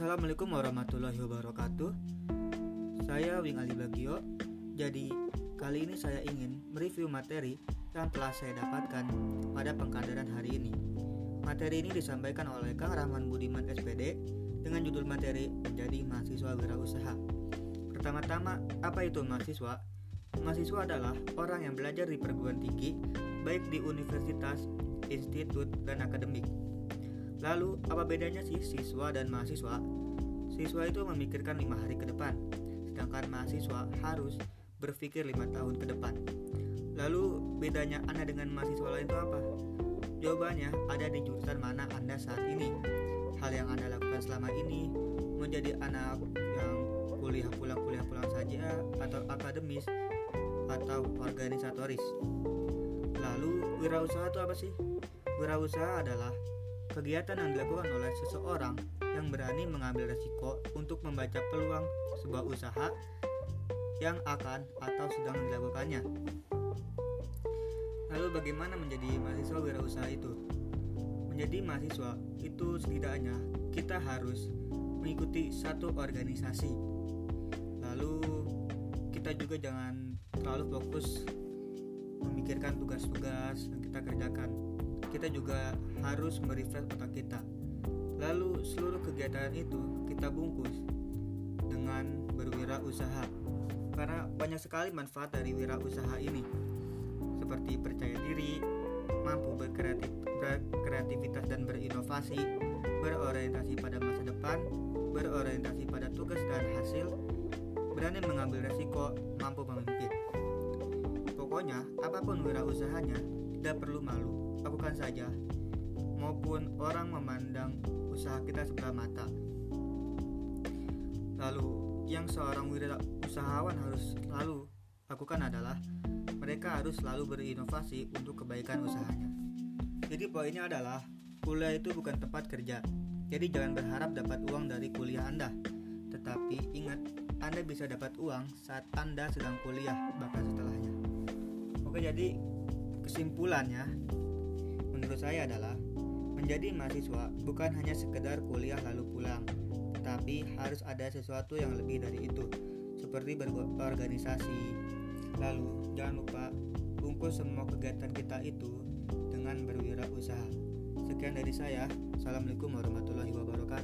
Assalamualaikum warahmatullahi wabarakatuh. Saya Wing Ali Bagio. Jadi, kali ini saya ingin mereview materi yang telah saya dapatkan pada pengkaderan hari ini. Materi ini disampaikan oleh Kang Rahman Budiman SPD dengan judul materi menjadi mahasiswa wirausaha. Pertama-tama, apa itu mahasiswa? Mahasiswa adalah orang yang belajar di perguruan tinggi, baik di universitas, institut, dan akademik. Lalu, apa bedanya sih siswa dan mahasiswa? Siswa itu memikirkan lima hari ke depan, sedangkan mahasiswa harus berpikir lima tahun ke depan. Lalu bedanya Anda dengan mahasiswa lain itu apa? Jawabannya ada di jurusan mana Anda saat ini. Hal yang Anda lakukan selama ini menjadi anak yang kuliah pulang kuliah pulang saja atau akademis atau organisatoris. Lalu wirausaha itu apa sih? Wirausaha adalah kegiatan yang dilakukan oleh seseorang yang berani mengambil resiko untuk membaca peluang sebuah usaha yang akan atau sedang dilakukannya. Lalu bagaimana menjadi mahasiswa wirausaha itu? Menjadi mahasiswa itu setidaknya kita harus mengikuti satu organisasi. Lalu kita juga jangan terlalu fokus memikirkan tugas-tugas yang kita kerjakan. Kita juga harus merefresh otak kita. Lalu seluruh kegiatan itu kita bungkus dengan berwirausaha karena banyak sekali manfaat dari wirausaha ini seperti percaya diri, mampu berkreatif, berkreativitas dan berinovasi, berorientasi pada masa depan, berorientasi pada tugas dan hasil, berani mengambil resiko, mampu memimpin. Pokoknya, apa pun wirausahanya, tidak perlu malu, lakukan saja, maupun orang memandang usaha kita sebelah mata. Lalu, yang seorang wirausahawan harus selalu lakukan adalah mereka harus selalu berinovasi untuk kebaikan usahanya. Jadi poinnya adalah kuliah itu bukan tempat kerja. Jadi jangan berharap dapat uang dari kuliah Anda. Tetapi ingat, Anda bisa dapat uang saat Anda sedang kuliah bahkan setelahnya. Oke, jadi kesimpulannya menurut saya adalah menjadi mahasiswa bukan hanya sekedar kuliah lalu pulang, tapi harus ada sesuatu yang lebih dari itu, seperti berorganisasi. Lalu, jangan lupa bungkus semua kegiatan kita itu dengan berwirausaha. Sekian dari saya. Assalamualaikum warahmatullahi wabarakatuh.